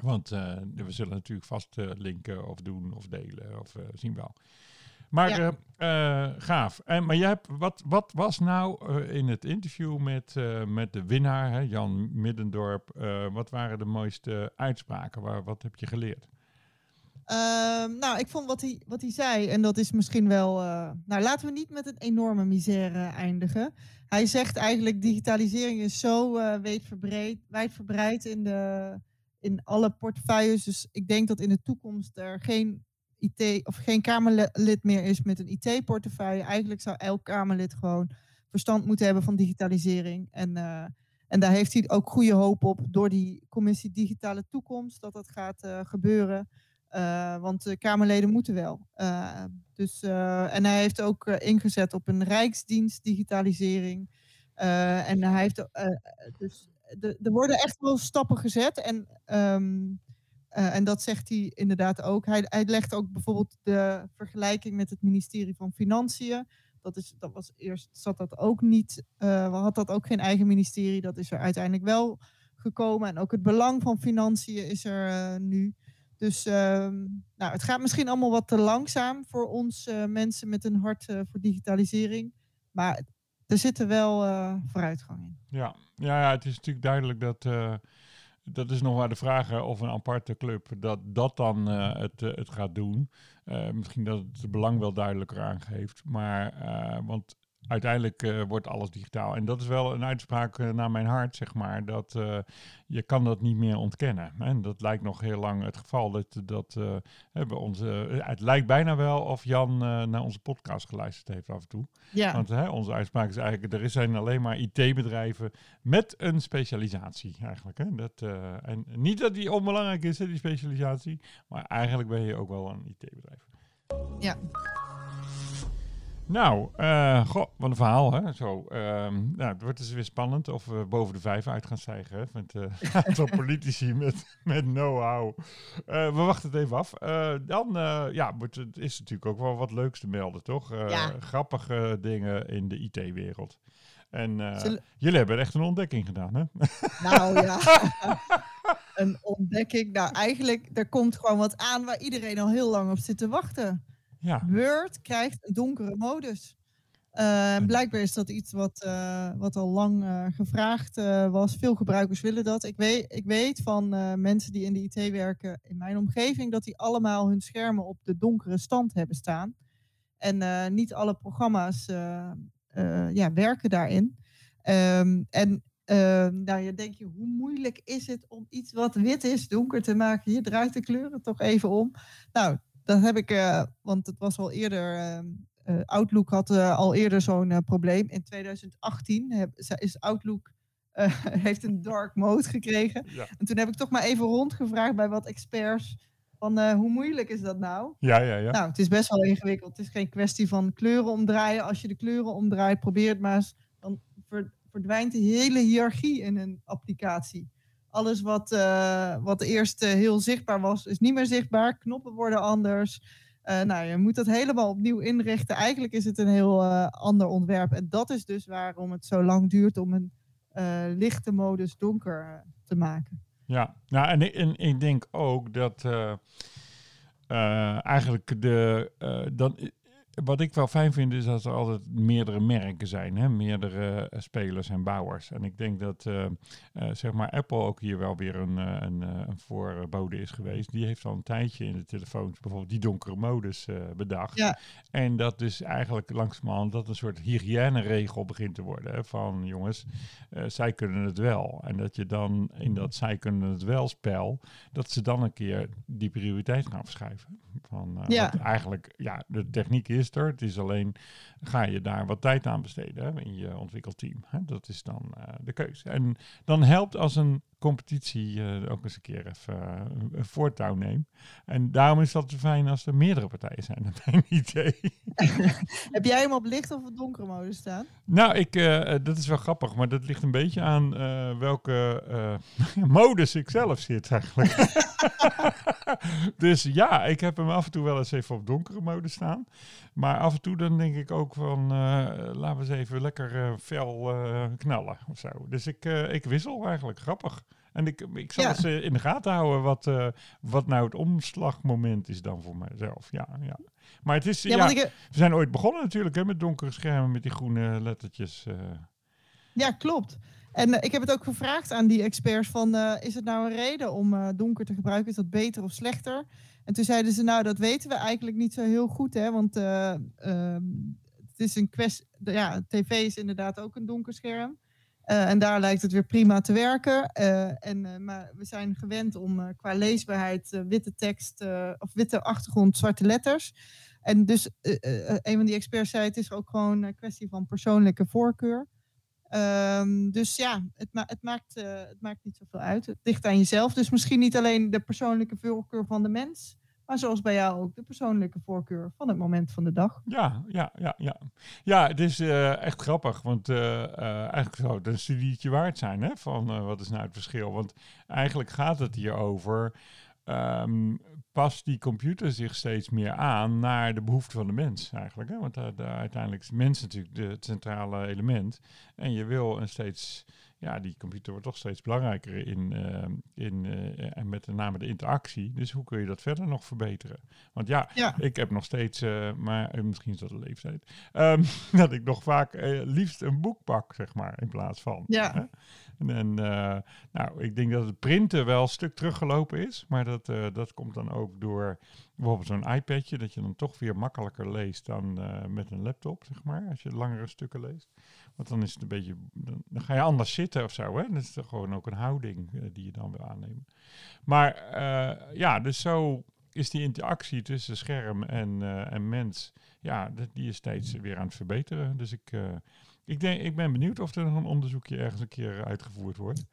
Want we zullen natuurlijk vast linken of doen of delen of zien wel. Maar ja. uh, gaaf. En, maar jij hebt, wat, wat was nou uh, in het interview met, met de winnaar, hè, Jan Middendorp, wat waren de mooiste uitspraken? Waar, wat heb je geleerd? Ehm, nou, ik vond wat hij, wat hij zei, en dat is misschien wel. nou, laten we niet met een enorme misère eindigen. Hij zegt eigenlijk: digitalisering is zo wijdverbreid, wijdverbreid in, de, in alle portefeuilles. Dus ik denk dat in de toekomst er geen IT of geen Kamerlid meer is met een IT-portefeuille. Eigenlijk zou elk Kamerlid gewoon verstand moeten hebben van digitalisering. En, uh, en daar heeft hij ook goede hoop op door die commissie Digitale Toekomst dat dat gaat uh, gebeuren. Uh, want de Kamerleden moeten wel. dus, en hij heeft ook ingezet op een Rijksdienst digitalisering. en hij heeft dus er worden echt wel stappen gezet. En, um, uh, en dat zegt hij inderdaad ook. Hij, hij legt ook bijvoorbeeld de vergelijking met het ministerie van Financiën. Dat, is, dat was eerst zat dat ook niet. Uh, had dat ook geen eigen ministerie. Dat is er uiteindelijk wel gekomen. En ook het belang van financiën is er uh, nu. Dus um, nou, het gaat misschien allemaal wat te langzaam voor ons mensen met een hart voor digitalisering. Maar er zitten wel vooruitgang in. Ja. Ja, ja, het is natuurlijk duidelijk dat. Dat is nog maar de vraag of een aparte club dat, dat dan uh, het, het gaat doen. misschien dat het belang wel duidelijker aangeeft. Maar, want uiteindelijk uh, wordt alles digitaal. En dat is wel een uitspraak uh, naar mijn hart, zeg maar. Dat uh, je kan dat niet meer ontkennen. En dat lijkt nog heel lang het geval. Dat, dat hebben onze, het lijkt bijna wel of Jan naar onze podcast geluisterd heeft af en toe. Ja. Want onze uitspraak is eigenlijk, er zijn alleen maar IT-bedrijven met een specialisatie eigenlijk. Hè? Dat, en niet dat die onbelangrijk is, hè, die specialisatie. Maar eigenlijk ben je ook wel een IT-bedrijf. Ja. Nou, uh, goh, wat een verhaal, hè? Zo, um, nou, het wordt dus weer spannend of we boven de vijf uit gaan stijgen, hè? Met een uh, aantal politici met, met know-how. Uh, we wachten het even af. dan, ja, het is natuurlijk ook wel wat leuks te melden, toch? Ja. Grappige dingen in de IT-wereld. En jullie hebben echt een ontdekking gedaan, hè? Nou ja, een ontdekking. Nou, eigenlijk, er komt gewoon wat aan waar iedereen al heel lang op zit te wachten. Ja. Word krijgt een donkere modus. Uh, blijkbaar is dat iets wat, uh, wat al lang uh, gevraagd was. Veel gebruikers willen dat. Ik weet, ik weet van mensen die in de IT werken in mijn omgeving dat die allemaal hun schermen op de donkere stand hebben staan. En niet alle programma's ja, werken daarin. Um, en nou, je denk je, hoe moeilijk is het om iets wat wit is donker te maken? Je draait de kleuren toch even om. Nou, dat heb ik, uh, want het was al eerder, uh, Outlook had uh, al eerder zo'n probleem. In 2018 heb, is Outlook, heeft een dark mode gekregen. Ja. En toen heb ik toch maar even rondgevraagd bij wat experts. Van hoe moeilijk is dat nou? Ja, ja, ja. Nou, het is best wel ingewikkeld. Het is geen kwestie van kleuren omdraaien. Als je de kleuren omdraait, probeer het maar eens. Dan verdwijnt de hele hiërarchie in een applicatie. Alles wat, uh, wat eerst uh, heel zichtbaar was, is niet meer zichtbaar. Knoppen worden anders. Uh, nou, je moet dat helemaal opnieuw inrichten. Eigenlijk is het een heel ander ontwerp. En dat is dus waarom het zo lang duurt om een lichte modus donker te maken. Ja, nou, en, en ik denk ook dat eigenlijk de. dan, wat ik wel fijn vind is dat er altijd meerdere merken zijn, hè? meerdere uh, spelers en bouwers. En ik denk dat uh, uh, zeg maar Apple ook hier wel weer een, een, een, voorbode is geweest. Die heeft al een tijdje in de telefoons bijvoorbeeld die donkere modus bedacht. Ja. En dat dus eigenlijk langzamerhand dat een soort hygiëneregel begint te worden. Hè? Van jongens, zij kunnen het wel. En dat je dan in dat zij kunnen het wel spel, dat ze dan een keer die prioriteit gaan verschuiven. Van, ja. eigenlijk, ja, de techniek is het is alleen, ga je daar wat tijd aan besteden in je ontwikkelteam. Hè? Dat is dan uh, de keuze. En dan helpt als een competitie uh, ook eens een keer even uh, een voortouw neemt. En daarom is dat fijn als er meerdere partijen zijn. Dat mijn idee. Heb jij hem op licht of op donkere modus staan? Nou, ik, dat is wel grappig, maar dat ligt een beetje aan welke modus ik zelf zit eigenlijk. dus ja, ik heb hem af en toe wel eens even op donkere modus staan. Maar af en toe dan denk ik ook van, uh, laten we eens even lekker uh, fel uh, knallen of zo. Dus ik, ik wissel eigenlijk, grappig. En ik, ik zal ja. eens in de gaten houden wat, wat nou het omslagmoment is dan voor mezelf. Ja, ja. Maar het is, ja, ik, we zijn ooit begonnen natuurlijk hè, met donkere schermen met die groene lettertjes. Ja, klopt. En ik heb het ook gevraagd aan die experts van, is het nou een reden om donker te gebruiken? Is dat beter of slechter? En toen zeiden ze, nou, dat weten we eigenlijk niet zo heel goed, hè, want uh, het is een kwestie, ja, tv is inderdaad ook een donker scherm. Eh, en daar lijkt het weer prima te werken. Eh, en, eh, maar we zijn gewend om qua leesbaarheid witte tekst of witte achtergrond, zwarte letters. En dus een van die experts zei: het is ook gewoon een kwestie van persoonlijke voorkeur. Ehm, dus ja, het, het, maakt, het maakt niet zoveel uit. Het ligt aan jezelf. Dus misschien niet alleen de persoonlijke voorkeur van de mens, maar zoals bij jou ook de persoonlijke voorkeur van het moment van de dag. Ja, ja, ja, ja. Ja, het is eh, echt grappig, want eh, eh, eigenlijk zou het een studietje waard zijn, hè, van wat is nou het verschil. Want eigenlijk gaat het hier over, ehm, past die computer zich steeds meer aan naar de behoeften van de mens eigenlijk. Hè? Want uiteindelijk is mens natuurlijk het centrale element. En je wil een steeds, ja, die computer wordt toch steeds belangrijker in, eh, in eh, en met name de interactie. Dus hoe kun je dat verder nog verbeteren? Want ja, Ja. ik heb nog steeds, eh, maar misschien is dat de leeftijd, ehm, dat ik nog vaak liefst een boek pak, zeg maar, in plaats van. Ja. Hè? En, en, nou, ik denk dat het printen wel een stuk teruggelopen is, maar dat, dat komt dan ook door bijvoorbeeld zo'n iPadje, dat je dan toch weer makkelijker leest dan met een laptop, zeg maar, als je langere stukken leest. Want dan is het een beetje, dan, ga je anders zitten of zo, hè. Dat is gewoon ook een houding eh, die je dan wil aannemen. Maar eh, ja, dus zo is die interactie tussen scherm en, eh, en mens, ja, die is steeds weer aan het verbeteren. Dus ik, ik, denk, ik ben benieuwd of er nog een onderzoekje ergens een keer uitgevoerd wordt.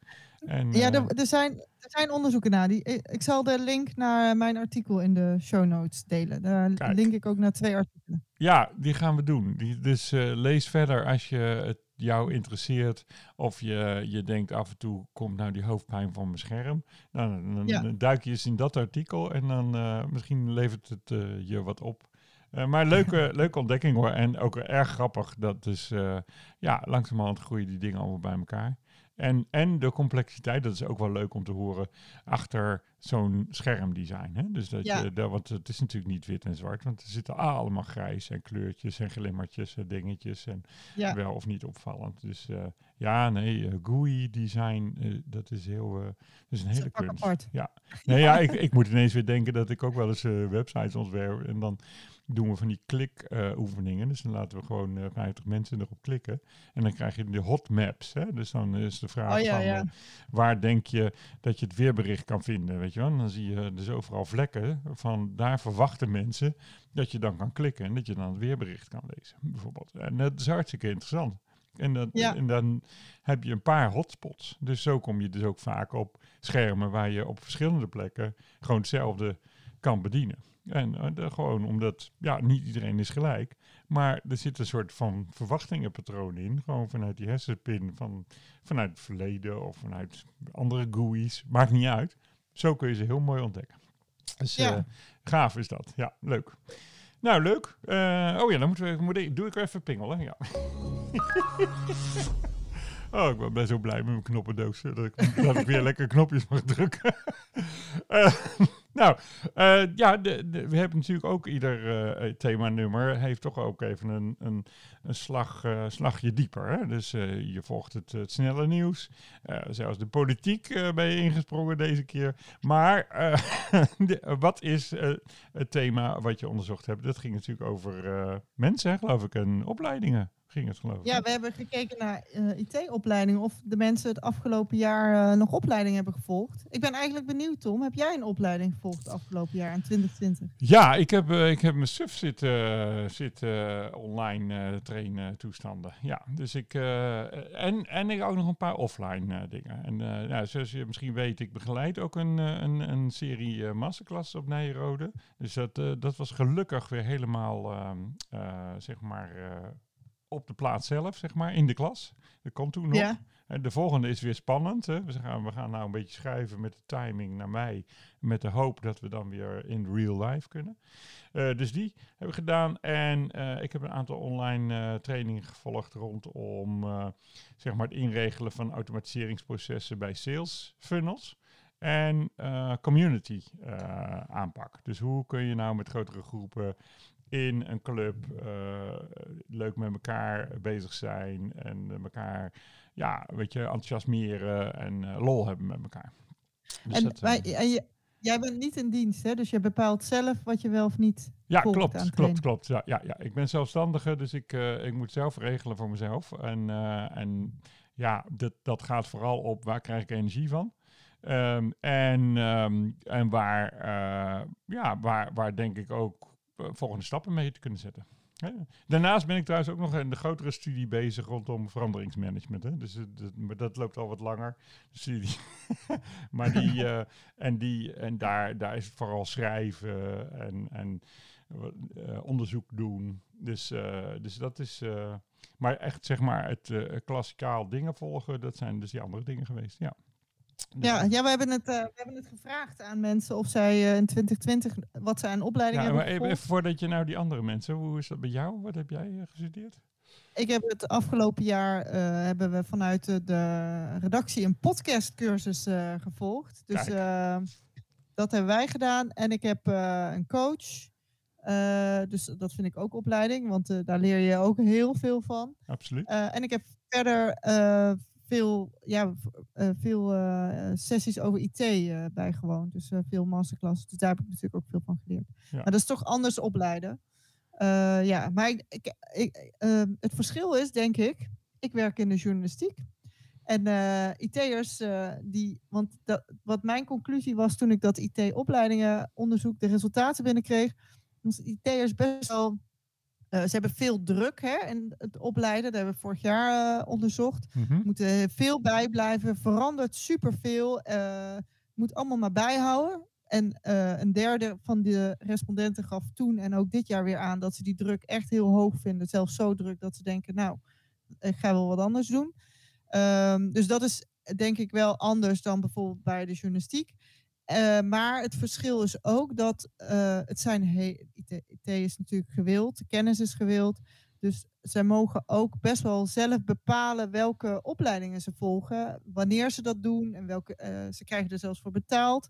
En, Ja, eh, er, er, zijn, er zijn onderzoeken naar. Die, ik, ik zal de link naar mijn artikel in de show notes delen. Daar Kijk. link ik ook naar twee artikelen. Ja, die gaan we doen. Die, dus eh, lees verder als je het jou interesseert. Of je, je denkt af en toe, komt nou die hoofdpijn van mijn scherm. Nou, dan, dan- Ja. dan duik je eens in dat artikel en dan eh, misschien levert het eh, je wat op. Eh, maar leuke, leuke ontdekking hoor. En ook erg grappig. Dat dus, eh, ja, langzamerhand groeien die dingen allemaal bij elkaar. En, en de complexiteit, dat is ook wel leuk om te horen, achter zo'n schermdesign. Hè? Dus dat Ja. je, dat, want het is natuurlijk niet wit en zwart, want er zitten allemaal grijs en kleurtjes en glimmertjes en dingetjes en Ja. wel of niet opvallend. Dus eh, ja, nee, eh, GUI design, eh, dat is heel, dat is een Dat is hele een kunst. Ja, nee, ja, ik, ik moet ineens weer denken dat ik ook wel eens websites ontwerp en dan doen we van die klik-oefeningen. dus dan laten we gewoon eh 50 mensen erop klikken. En dan krijg je de hot maps. Hè? Dus dan is de vraag Oh ja, van, ja. eh, waar denk je dat je het weerbericht kan vinden? Weet je wel? En dan zie je dus overal vlekken van daar verwachten mensen dat je dan kan klikken en dat je dan het weerbericht kan lezen, bijvoorbeeld. En dat is hartstikke interessant. En, dat, Ja. en dan heb je een paar hotspots. Dus zo kom je dus ook vaak op schermen waar je op verschillende plekken gewoon hetzelfde kan bedienen. En eh, gewoon omdat, ja, niet iedereen is gelijk. Maar er zit een soort van verwachtingenpatroon in. Gewoon vanuit die hersenpin, van, vanuit het verleden of vanuit andere GUI's. Maakt niet uit. Zo kun je ze heel mooi ontdekken. Dus Ja. eh, gaaf is dat. Ja, leuk. Nou, leuk. Eh, oh ja, dan moeten we, moet ik, doe ik er even pingelen. Ja. Oh, ik ben, zo blij met mijn knoppendoos. eh, Dat ik, dat ik weer lekker knopjes mag drukken. Eh, nou, eh, ja, de, we hebben natuurlijk ook ieder eh thema-nummer heeft toch ook even een, een, een slag, eh, slagje dieper. Hè? Dus eh, je volgt het, het snelle nieuws. Eh, zelfs de politiek eh, ben je ingesprongen deze keer. Maar eh, wat is eh, het thema wat je onderzocht hebt? Dat ging natuurlijk over eh, mensen, geloof ik, en opleidingen. Ging het geloof ik. Ja, we hebben gekeken naar eh, IT-opleidingen. Of de mensen het afgelopen jaar eh, nog opleiding hebben gevolgd. Ik ben eigenlijk benieuwd, Tom. Heb jij een opleiding gevolgd het afgelopen jaar in 2020? Ja, ik heb, eh, ik heb mijn suf zitten, zitten online trainen toestanden. Ja, dus ik, en, en ik ook nog een paar offline dingen. En nou, zoals je misschien weet, ik begeleid ook een, een, een serie masterclass op Nijrode. Dus dat, dat was gelukkig weer helemaal, ehm, eh, zeg maar, op de plaats zelf, zeg maar, in de klas. Dat kon toen nog. Ja. De volgende is weer spannend. Hè? We, gaan, we gaan nou een beetje schuiven met de timing naar mei. Met de hoop dat we dan weer in real life kunnen. Eh, dus die heb ik gedaan. En eh, ik heb een aantal online eh, trainingen gevolgd rondom zeg maar het inregelen van automatiseringsprocessen bij sales funnels. En community aanpak. Dus hoe kun je nou met grotere groepen in een club eh, leuk met elkaar bezig zijn en elkaar ja, weet je, enthousiasmeren en eh, lol hebben met elkaar. Dus en dat, eh, wij, en je, jij bent niet in dienst, hè? Dus je bepaalt zelf wat je wel of niet ja, klopt, klopt, klopt. Ja, ja, ja. Ik ben zelfstandige, dus ik, ik moet zelf regelen voor mezelf. En, en ja, dat, dat gaat vooral op waar krijg ik energie van. Ehm, en, ehm, en waar, ja, waar, waar denk ik ook volgende stappen mee te kunnen zetten. Daarnaast ben ik trouwens ook nog in de grotere studie bezig rondom veranderingsmanagement. Hè? Dus dat, dat loopt al wat langer. Studie. maar die, uh, en, die, en daar, daar is het vooral schrijven en, en uh, onderzoek doen. Dus, uh, dus dat is. maar echt zeg maar het klassikaal dingen volgen, dat zijn dus die andere dingen geweest. Ja. Ja, ja we, hebben het, uh, we hebben het gevraagd aan mensen of zij uh, in 2020 wat zij aan opleiding ja, hebben maar even, even, voordat je nou die andere mensen, hoe is dat bij jou? Wat heb jij uh, gestudeerd? Ik heb het afgelopen jaar hebben we vanuit de redactie een podcastcursus gevolgd. Dus dat hebben wij gedaan. En ik heb een coach. dus dat vind ik ook opleiding, want daar leer je ook heel veel van. Absoluut. en ik heb verder veel, ja, uh, veel uh, sessies over IT uh, bijgewoond. Dus veel masterclasses. Dus daar heb ik natuurlijk ook veel van geleerd. Ja. Maar dat is toch anders opleiden. ja, maar ik, ik, ik het verschil is, denk ik, ik werk in de journalistiek. En IT'ers, die, want dat, wat mijn conclusie was toen ik dat IT-opleidingen onderzoek, de resultaten binnenkreeg, was IT'ers best wel uh, ze hebben veel druk hè, in het opleiden. Dat hebben we vorig jaar uh, onderzocht. Mm -hmm. Moeten veel bijblijven. Verandert superveel. Uh, moet allemaal maar bijhouden. En een derde van de respondenten gaf toen en ook dit jaar weer aan dat ze die druk echt heel hoog vinden. Zelfs zo druk dat ze denken, nou, ik ga wel wat anders doen. Um, dus dat is denk ik wel anders dan bijvoorbeeld bij de journalistiek. Uh, maar het verschil is ook dat uh, het zijn IT, is natuurlijk gewild, kennis is gewild. Dus zij mogen ook best wel zelf bepalen welke opleidingen ze volgen, wanneer ze dat doen en welke uh, ze krijgen er zelfs voor betaald.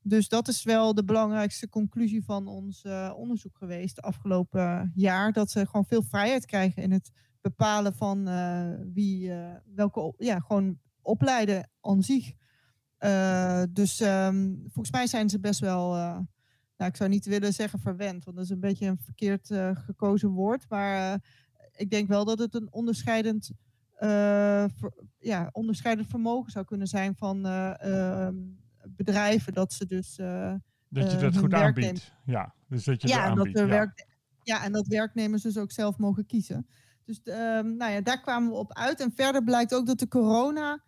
Dus dat is wel de belangrijkste conclusie van ons onderzoek geweest de afgelopen jaar. Dat ze gewoon veel vrijheid krijgen in het bepalen van wie welke ja, gewoon opleiden aan zich. Uh, dus um, volgens mij zijn ze best wel, uh, nou, ik zou niet willen zeggen verwend, want dat is een beetje een verkeerd uh, gekozen woord. Maar ik denk wel dat het een onderscheidend, ver, ja, onderscheidend vermogen zou kunnen zijn van ehm, bedrijven. Dat ze dus. dat je dat goed aanbiedt. Ja, dus dat je ja, dat aanbiedt. Dat ja. Werk, ja, en dat werknemers dus ook zelf mogen kiezen. Dus um, nou ja, daar kwamen we op uit. En verder blijkt ook dat de corona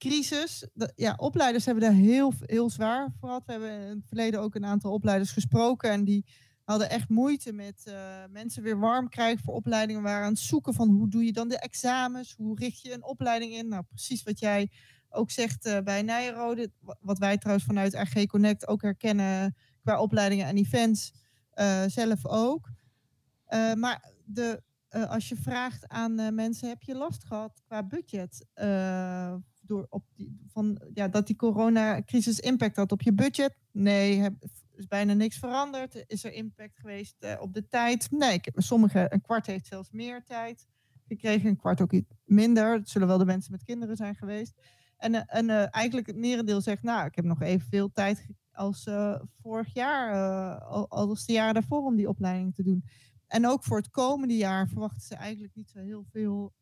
crisis. ja, opleiders hebben daar heel, heel zwaar voor gehad. We hebben in het verleden ook een aantal opleiders gesproken. En die hadden echt moeite met uh, mensen weer warm krijgen voor opleidingen. Waren aan het zoeken van hoe doe je dan de examens? Hoe richt je een opleiding in? Nou, precies wat jij ook zegt uh, bij Nijrode. Wat wij trouwens vanuit RG Connect ook herkennen qua opleidingen en events zelf ook. maar de, als je vraagt aan mensen, heb je last gehad qua budget door op die, van, ja, dat die coronacrisis impact had op je budget? Nee, is bijna niks veranderd. Is er impact geweest uh, op de tijd? Nee, ik, sommige, een kwart heeft zelfs meer tijd gekregen, een kwart ook iets minder. Het zullen wel de mensen met kinderen zijn geweest. En, uh, en uh, eigenlijk het merendeel zegt, nou, ik heb nog evenveel tijd als vorig jaar, als de jaren daarvoor om die opleiding te doen. En ook voor het komende jaar verwachten ze eigenlijk niet zo heel veel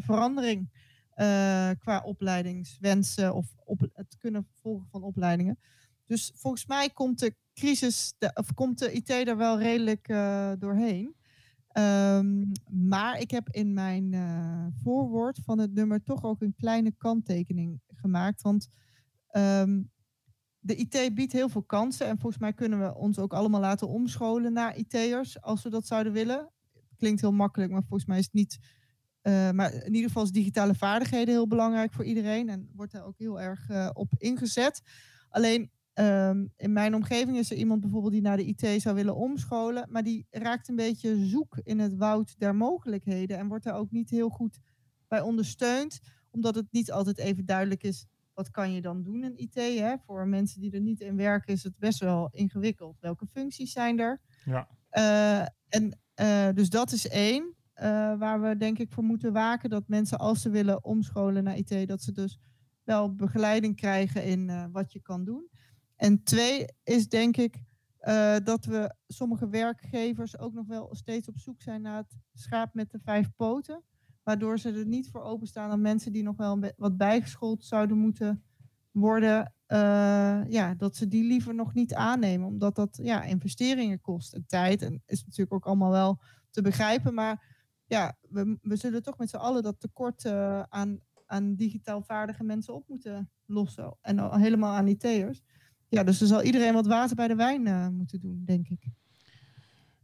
verandering. Uh, qua opleidingswensen of op het kunnen volgen van opleidingen. Dus volgens mij komt de crisis, de, of komt de IT er wel redelijk uh, doorheen. Um, maar ik heb in mijn uh, voorwoord van het nummer toch ook een kleine kanttekening gemaakt. Want um, de IT biedt heel veel kansen. En volgens mij kunnen we ons ook allemaal laten omscholen naar IT'ers als we dat zouden willen. Klinkt heel makkelijk, maar volgens mij is het niet uh, maar in ieder geval is digitale vaardigheden heel belangrijk voor iedereen en wordt daar ook heel erg uh, op ingezet. Alleen um, in mijn omgeving is er iemand bijvoorbeeld die naar de IT zou willen omscholen, maar die raakt een beetje zoek in het woud der mogelijkheden en wordt daar ook niet heel goed bij ondersteund, omdat het niet altijd even duidelijk is wat kan je dan doen in IT. Hè? Voor mensen die er niet in werken is het best wel ingewikkeld. Welke functies zijn er? Ja. Uh, en dus dat is één. Uh, waar we denk ik voor moeten waken. Dat mensen als ze willen omscholen naar IT, dat ze dus wel begeleiding krijgen in uh, wat je kan doen. En twee is denk ik uh, dat we sommige werkgevers ook nog wel steeds op zoek zijn naar het schaap met de vijf poten. waardoor ze er niet voor openstaan aan mensen die nog wel wat bijgeschoold zouden moeten worden, ja, dat ze die liever nog niet aannemen, omdat dat ja, investeringen kost en tijd. En is natuurlijk ook allemaal wel te begrijpen, maar ja, we, we zullen toch met z'n allen dat tekort uh, aan, aan digitaal vaardige mensen op moeten lossen. En al helemaal aan IT'ers. Ja, dus er zal iedereen wat water bij de wijn uh, moeten doen, denk ik.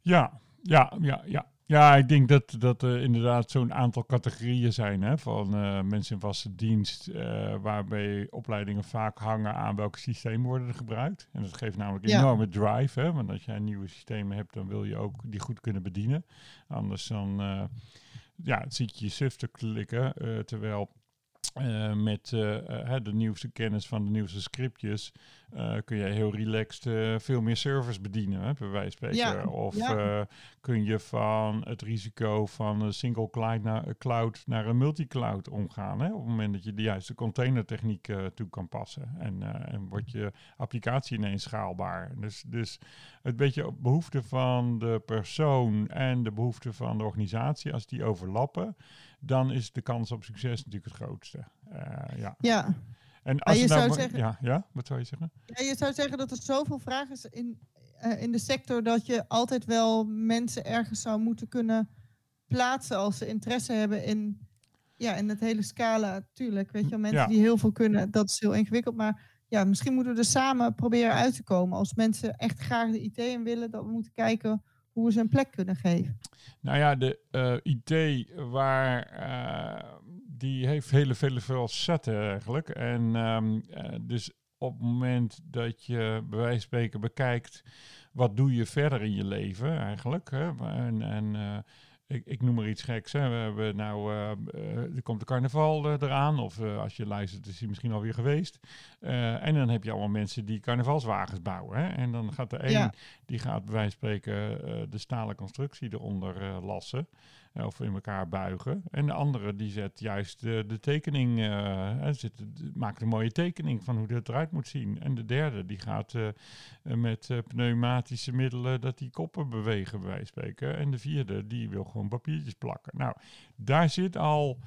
Ja, ja, ja, ja. Ja, ik denk dat, dat er inderdaad zo'n aantal categorieën zijn hè, van uh, mensen in vaste dienst, uh, waarbij opleidingen vaak hangen aan welke systemen worden er gebruikt. En dat geeft namelijk ja. enorme drive, hè, want als jij nieuwe systemen hebt, dan wil je ook die goed kunnen bedienen. Anders dan uh, ja, zit je je suf te klikken, terwijl uh, met uh, de nieuwste kennis van de nieuwste scriptjes kun je heel relaxed veel meer servers bedienen, hè, bij wijze van. Ja, of ja. kun je van het risico van een single cloud naar, cloud naar een multicloud omgaan. Hè, op het moment dat je de juiste containertechniek toe kan passen. En, en wordt je applicatie ineens schaalbaar. Dus, dus het beetje op behoefte van de persoon en de behoefte van de organisatie, als die overlappen dan is de kans op succes natuurlijk het grootste. Uh, ja. ja. En als je, nou zou zeggen, ja, ja, wat zou je zeggen? Ja, je zou zeggen dat er zoveel vraag is in, uh, in de sector dat je altijd wel mensen ergens zou moeten kunnen plaatsen als ze interesse hebben in, ja, in het hele scala. Tuurlijk, weet je wel, mensen die heel veel kunnen, dat is heel ingewikkeld. Maar ja, misschien moeten we er samen proberen uit te komen. Als mensen echt graag de IT in willen, dat we moeten kijken hoe we ze een plek kunnen geven. Nou ja, de uh, eh, IT waar uh, die heeft hele vele facetten eigenlijk. En um, uh, dus op het moment dat je bij wijze van spreken bekijkt, wat doe je verder in je leven eigenlijk? Hè? En, en ik, ik, noem maar iets geks. Hè. We hebben nou, uh, er komt de carnaval uh, eraan. Of als je luistert, is hij misschien alweer geweest. en dan heb je allemaal mensen die carnavalswagens bouwen. Hè. En dan gaat de een, die gaat bij wijze van spreken de stalen constructie eronder lassen. Eh, of in elkaar buigen. En de andere die zet juist de, de tekening, uh, zit, maakt een mooie tekening van hoe dat eruit moet zien. En de derde die gaat uh, met pneumatische middelen dat die koppen bewegen bij wijze van spreken. En de vierde die wil gewoon papiertjes plakken. Nou, daar zit al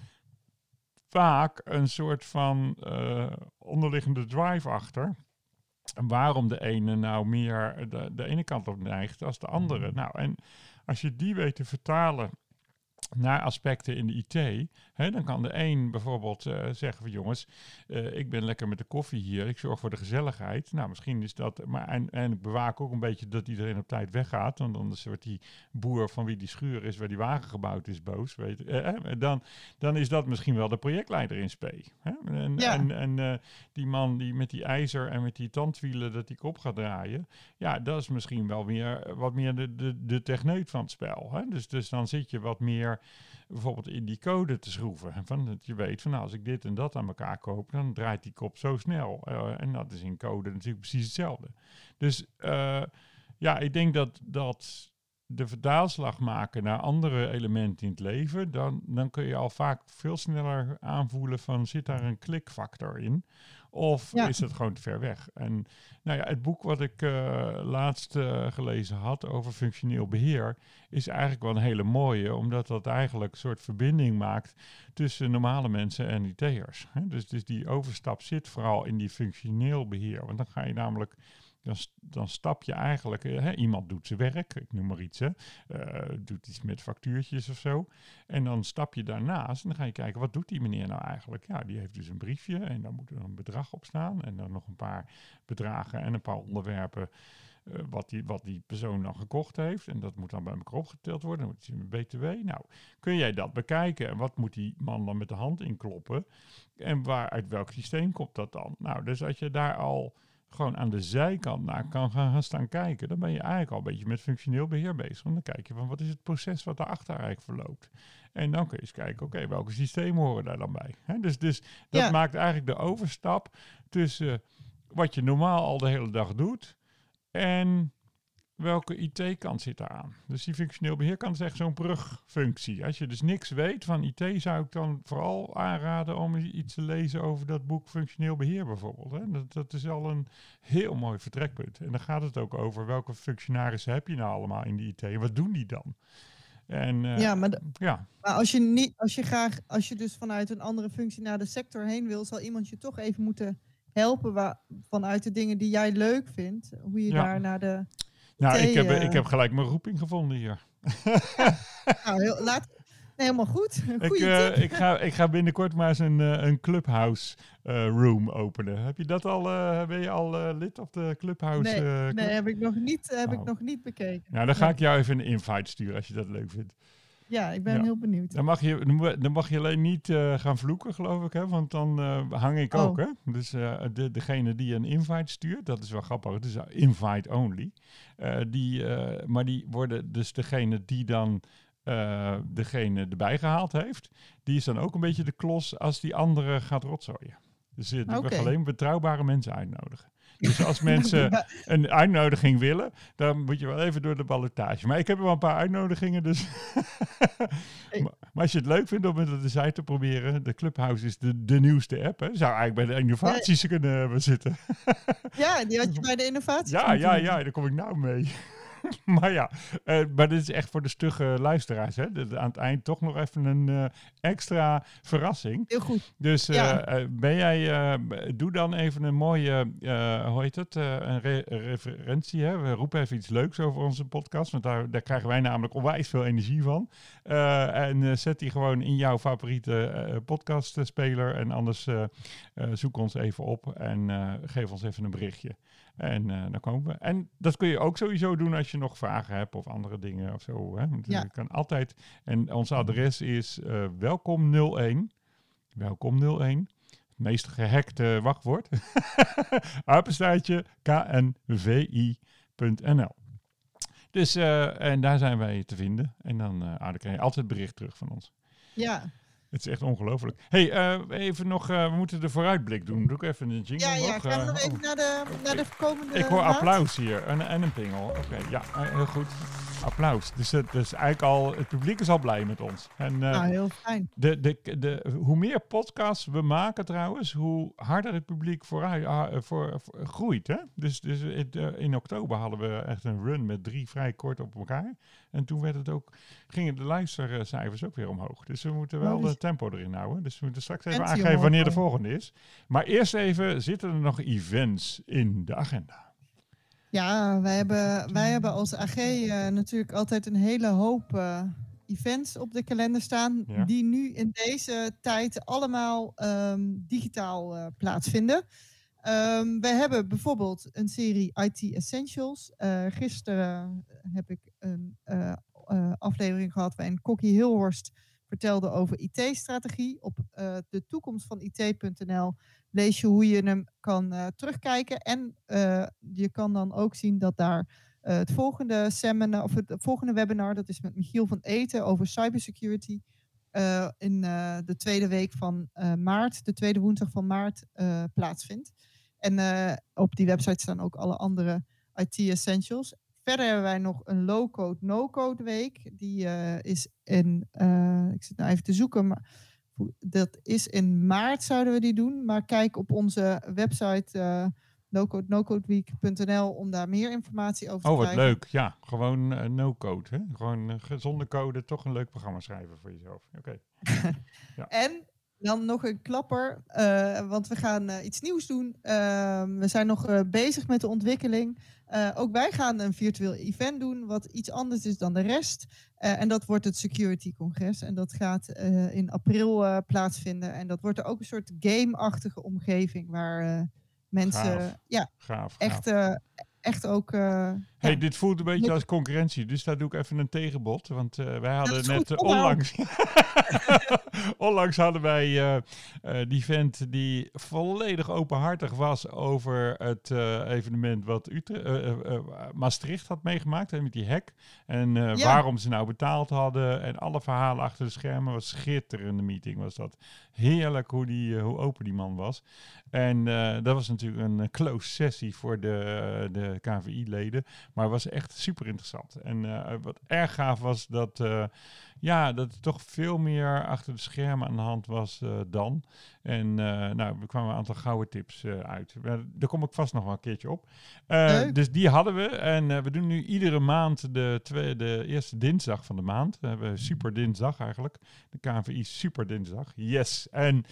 vaak een soort van onderliggende drive achter. En waarom de ene nou meer de, de ene kant op neigt als de andere. Nou, en als je die weet te vertalen naar aspecten in de IT. Hè, dan kan de een bijvoorbeeld uh, zeggen van jongens, uh, ik ben lekker met de koffie hier, ik zorg voor de gezelligheid. Nou, misschien is dat, maar en, en ik bewaak ook een beetje dat iedereen op tijd weggaat, want anders wordt die boer van wie die schuur is, waar die wagen gebouwd is, boos. Weet, uh, dan, dan is dat misschien wel de projectleider in spe. Hè? En, ja. en, en die man die met die ijzer en met die tandwielen dat die kop gaat draaien, ja, dat is misschien wel meer wat meer de, de, de techneut van het spel. Hè? Dus, dus dan zit je wat meer bijvoorbeeld in die code te schroeven. Van dat je weet van nou, als ik dit en dat aan elkaar koop, dan draait die kop zo snel. Uh, en dat is in code natuurlijk precies hetzelfde. Dus uh, ja, ik denk dat, dat de vertaalslag maken naar andere elementen in het leven, dan, dan kun je al vaak veel sneller aanvoelen van zit daar een klikfactor in. Of is het gewoon te ver weg? En nou ja, het boek wat ik uh, laatst uh, gelezen had over functioneel beheer, is eigenlijk wel een hele mooie, omdat dat eigenlijk een soort verbinding maakt tussen normale mensen en IT'ers. Dus, dus die overstap zit vooral in die functioneel beheer. Want dan ga je namelijk dan, dan stap je eigenlijk, eh, hè, iemand doet zijn werk, ik noem maar iets, hè, uh, doet iets met factuurtjes of zo. En dan stap je daarnaast en dan ga je kijken, wat doet die meneer nou eigenlijk? Ja, die heeft dus een briefje en dan moet er een bedrag op staan en dan nog een paar bedragen en een paar onderwerpen. Uh, wat, die, wat die persoon dan gekocht heeft. En dat moet dan bij elkaar opgeteld worden. Dan moet je een BTW. Nou, kun jij dat bekijken? En wat moet die man dan met de hand inkloppen? En waar, uit welk systeem komt dat dan? Nou, dus als je daar al gewoon aan de zijkant naar kan gaan, staan kijken, dan ben je eigenlijk al een beetje met functioneel beheer bezig. Want dan kijk je van wat is het proces wat daarachter eigenlijk verloopt. En dan kun je eens kijken, oké, welke systemen horen daar dan bij? dus, dus dat maakt eigenlijk de overstap tussen wat je normaal al de hele dag doet en welke IT-kant zit aan? Dus die functioneel beheerkant is echt zo'n brugfunctie. Als je dus niks weet van IT, zou ik dan vooral aanraden om iets te lezen over dat boek Functioneel Beheer bijvoorbeeld. Hè? Dat, dat is al een heel mooi vertrekpunt. En dan gaat het ook over welke functionarissen heb je nou allemaal in de IT en wat doen die dan? En, eh, Ja, maar de- ja. Maar als je, niet, als je graag, als je dus vanuit een andere functie naar de sector heen wil, zal iemand je toch even moeten helpen waar, vanuit de dingen die jij leuk vindt. Hoe je Ja. daar naar de. Nou, ik heb, eh, ik heb gelijk mijn roeping gevonden hier. Nou, heel, laat, nee, helemaal goed. Ik, eh, ik, ga, ik ga binnenkort maar eens een, eh, een clubhouse eh, room openen. Heb je dat al? eh, ben je al eh, lid op de clubhouse? Nee, eh, club? Nee, heb ik nog niet, heb Oh. ik nog niet bekeken. Nou, dan ga Nee. ik jou even een invite sturen als je dat leuk vindt. Ja, ik ben Ja. heel benieuwd. Dan mag je, dan mag je alleen niet eh, gaan vloeken, geloof ik, hè? want dan eh, hang ik Oh. ook. Hè? Dus eh, de, degene die een invite stuurt, dat is wel grappig, het is invite only. Die, maar die worden dus degene die dan degene erbij gehaald heeft, die is dan ook een beetje de klos als die andere gaat rotzooien. Dus je mag Oké. alleen betrouwbare mensen uitnodigen. Dus als mensen een uitnodiging willen, dan moet je wel even door de ballotage. Maar ik heb wel een paar uitnodigingen, dus... Maar, als je het leuk vindt om met de site te proberen, de Clubhouse is de, de nieuwste app. Hè? Zou eigenlijk bij de innovaties kunnen hebben zitten. Ja, die had je bij de innovatie. Ja, ja, ja, daar kom ik nou mee. maar ja, eh, maar dit is echt voor de stugge luisteraars. Hè? Aan het eind toch nog even een eh, extra verrassing. Heel goed. Dus eh, Ja. ben jij, doe dan even een mooie, hoe heet het, een re- referentie. Hè? We roepen even iets leuks over onze podcast, want daar, daar krijgen wij namelijk onwijs veel energie van. En zet die gewoon in jouw favoriete podcastspeler. En anders zoek ons even op en geef ons even een berichtje. En eh, dan komen we. En dat kun je ook sowieso doen als je nog vragen hebt of andere dingen of zo. Hè? Want Ja. je kan altijd. En ons adres is eh welkom01. Welkom 01. Het meest gehackte wachtwoord. Apenstaartje knvi.nl. Dus, eh, en daar zijn wij te vinden. En dan, eh, dan krijg je altijd bericht terug van ons. Ja, Het is echt ongelooflijk. hey, eh, even nog, eh, we moeten de vooruitblik doen. Doe ik even een jingle ja, ja. Gaan we eh, nog oh. even naar de, naar de komende. Ik hoor maand? applaus hier en, en een pingel. Oké, ja, heel goed. Applaus. Dus, het, dus eigenlijk al, het publiek is al blij met ons. En, eh, Nou, heel fijn. de, de, de, hoe meer podcasts we maken trouwens, hoe harder het publiek vooruit, ah, voor, voor- groeit. Hè? Dus, dus in oktober hadden we echt een run met drie vrij kort op elkaar. En toen werd het ook, gingen de luistercijfers ook weer omhoog. Dus we moeten wel Logisch. de tempo erin houden. Dus we moeten straks even aangeven wanneer de volgende is. Maar eerst even, zitten er nog events in de agenda? Ja, wij hebben, wij hebben als AG eh, natuurlijk altijd een hele hoop eh, events op de kalender staan. Ja. Die nu in deze tijd allemaal ehm, digitaal eh, plaatsvinden. Ehm, we hebben bijvoorbeeld een serie IT Essentials. Eh, gisteren heb ik een eh, eh, aflevering gehad waarin Kokkie Hilhorst vertelde over IT-strategie. Op de toekomst van IT.nl lees je hoe je hem kan terugkijken. En je kan dan ook zien dat daar het volgende seminar, of het volgende webinar, dat is met Michiel van Eten over cybersecurity. in de tweede week van maart, de tweede woensdag van maart, plaatsvindt. En eh, op die website staan ook alle andere IT essentials. Verder hebben wij nog een low-code, no-code week. Die eh, is in, eh, ik zit nou even te zoeken, maar dat is in maart zouden we die doen. Maar kijk op onze website uh, locodeweek.nl om daar meer informatie over te Oh, wat krijgen. leuk. Ja, gewoon no-code. Gewoon ge- zonder code toch een leuk programma schrijven voor jezelf. Oké. En dan nog een klapper, eh, want we gaan eh, iets nieuws doen. Ehm, we zijn nog eh, bezig met de ontwikkeling. Ook wij gaan een virtueel event doen, wat iets anders is dan de rest. En dat wordt het Security Congres. En dat gaat in april plaatsvinden. En dat wordt er ook een soort game-achtige omgeving waar mensen Gaaf. ja, Gaaf. echt, echt ook. Hey, ja, dit voelt een beetje als concurrentie, dus daar doe ik even een tegenbod. Want eh, wij hadden net goed, eh, onlangs, onlangs hadden wij eh, die vent die volledig openhartig was over het evenement wat Utrecht, Maastricht had meegemaakt hè, met die hack. En Ja. waarom ze nou betaald hadden en alle verhalen achter de schermen. was schitterende meeting was dat. Heerlijk hoe, die, hoe open die man was. En dat was natuurlijk een close sessie voor de, de KVI-leden. Maar het was echt super interessant. En eh, wat erg gaaf was dat, eh, ja, dat er toch veel meer achter de schermen aan de hand was eh, dan. En uh, nou, we kwamen een aantal gouden tips uh, uit. Daar kom ik vast nog wel een keertje op. dus die hadden we. En we doen nu iedere maand de, tweede, de eerste dinsdag van de maand. We hebben super dinsdag eigenlijk. De KVI super dinsdag. Yes. En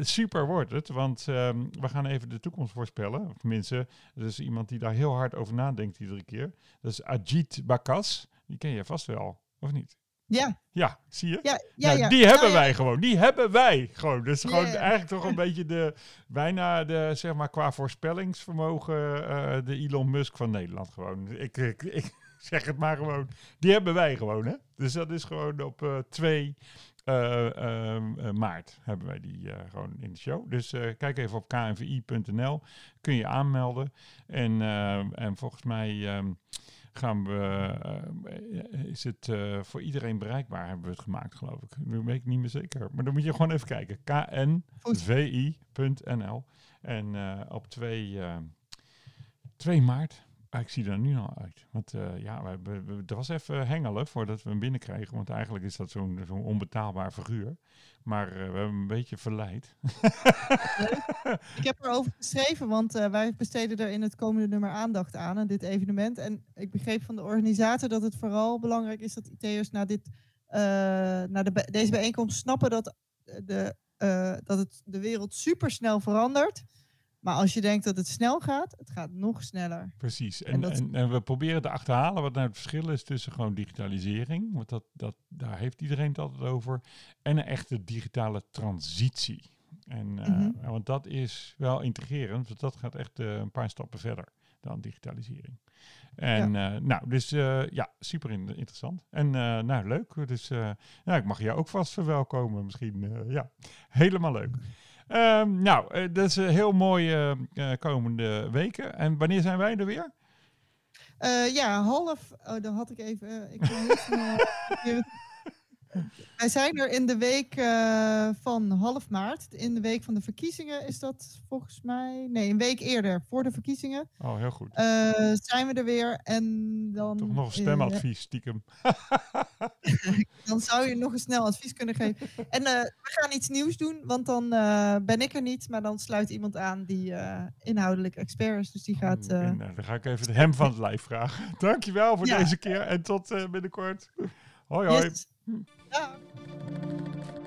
super wordt het, want ehm, we gaan even de toekomst voorspellen. Tenminste, er is iemand die daar heel hard over nadenkt iedere keer. Dat is Ajit Bakas. Die ken je vast wel, of niet? Ja. Ja, zie je? Ja, ja, nou, ja. Die hebben wij gewoon. Die hebben wij gewoon. Dus gewoon eigenlijk toch een beetje de, bijna de, zeg maar, qua voorspellingsvermogen, uh, de Elon Musk van Nederland gewoon. Ik, ik, ik, zeg het maar gewoon. Die hebben wij gewoon, hè? Dus dat is gewoon op uh, 2 uh, maart hebben wij die eh, gewoon in de show. Dus eh, kijk even op knvi.nl. Kun je aanmelden. En, en volgens mij ehm, gaan we, is het voor iedereen bereikbaar, hebben we het gemaakt, geloof ik. Nu weet ik niet meer zeker. Maar dan moet je gewoon even kijken. knvi.nl. En op 2, 2 maart ik zie er nu al uit. Want uh, ja, we, we, er was even hengelen voordat we hem binnenkregen. Want eigenlijk is dat zo'n onbetaalbaar figuur. Maar uh, we hebben hem een beetje verleid. ik heb erover geschreven, want uh, wij besteden er in het komende nummer aandacht aan, dit evenement. En ik begreep van de organisator dat het vooral belangrijk is dat IT'ers na, dit, na de, deze bijeenkomst snappen dat, de, dat het de wereld super snel verandert. Maar als je denkt dat het snel gaat, het gaat nog sneller. Precies. En, en, en, we proberen te achterhalen wat nou het verschil is tussen gewoon digitalisering, want dat, dat, daar heeft iedereen het altijd over, en een echte digitale transitie. En, uh, mm -hmm. Want dat is wel integrerend, want dat gaat echt uh, een paar stappen verder dan digitalisering. En ja. Uh, nou, dus ja, super in, interessant. En nou, leuk. Dus ja, ik mag jou ook vast verwelkomen misschien. ja, helemaal leuk. Um, nou, uh, dat is een heel mooi uh, komende weken. En wanneer zijn wij er weer? Ja, half. Oh, dan had ik even. ik. Wij zijn er in de week uh, van half maart. In de week van de verkiezingen is dat volgens mij. Nee, een week eerder voor de verkiezingen. Oh, heel goed. Uh, zijn we er weer en dan. Toch nog een stemadvies, uh, stiekem. dan zou je nog een snel advies kunnen geven. En we gaan iets nieuws doen, want dan ben ik er niet, maar dan sluit iemand aan die inhoudelijk expert is. Dus die gaat. En, dan ga ik even de hem van het lijf vragen. Dankjewel voor ja. deze keer en tot binnenkort. Hoi, hoi. Yes. Ciao.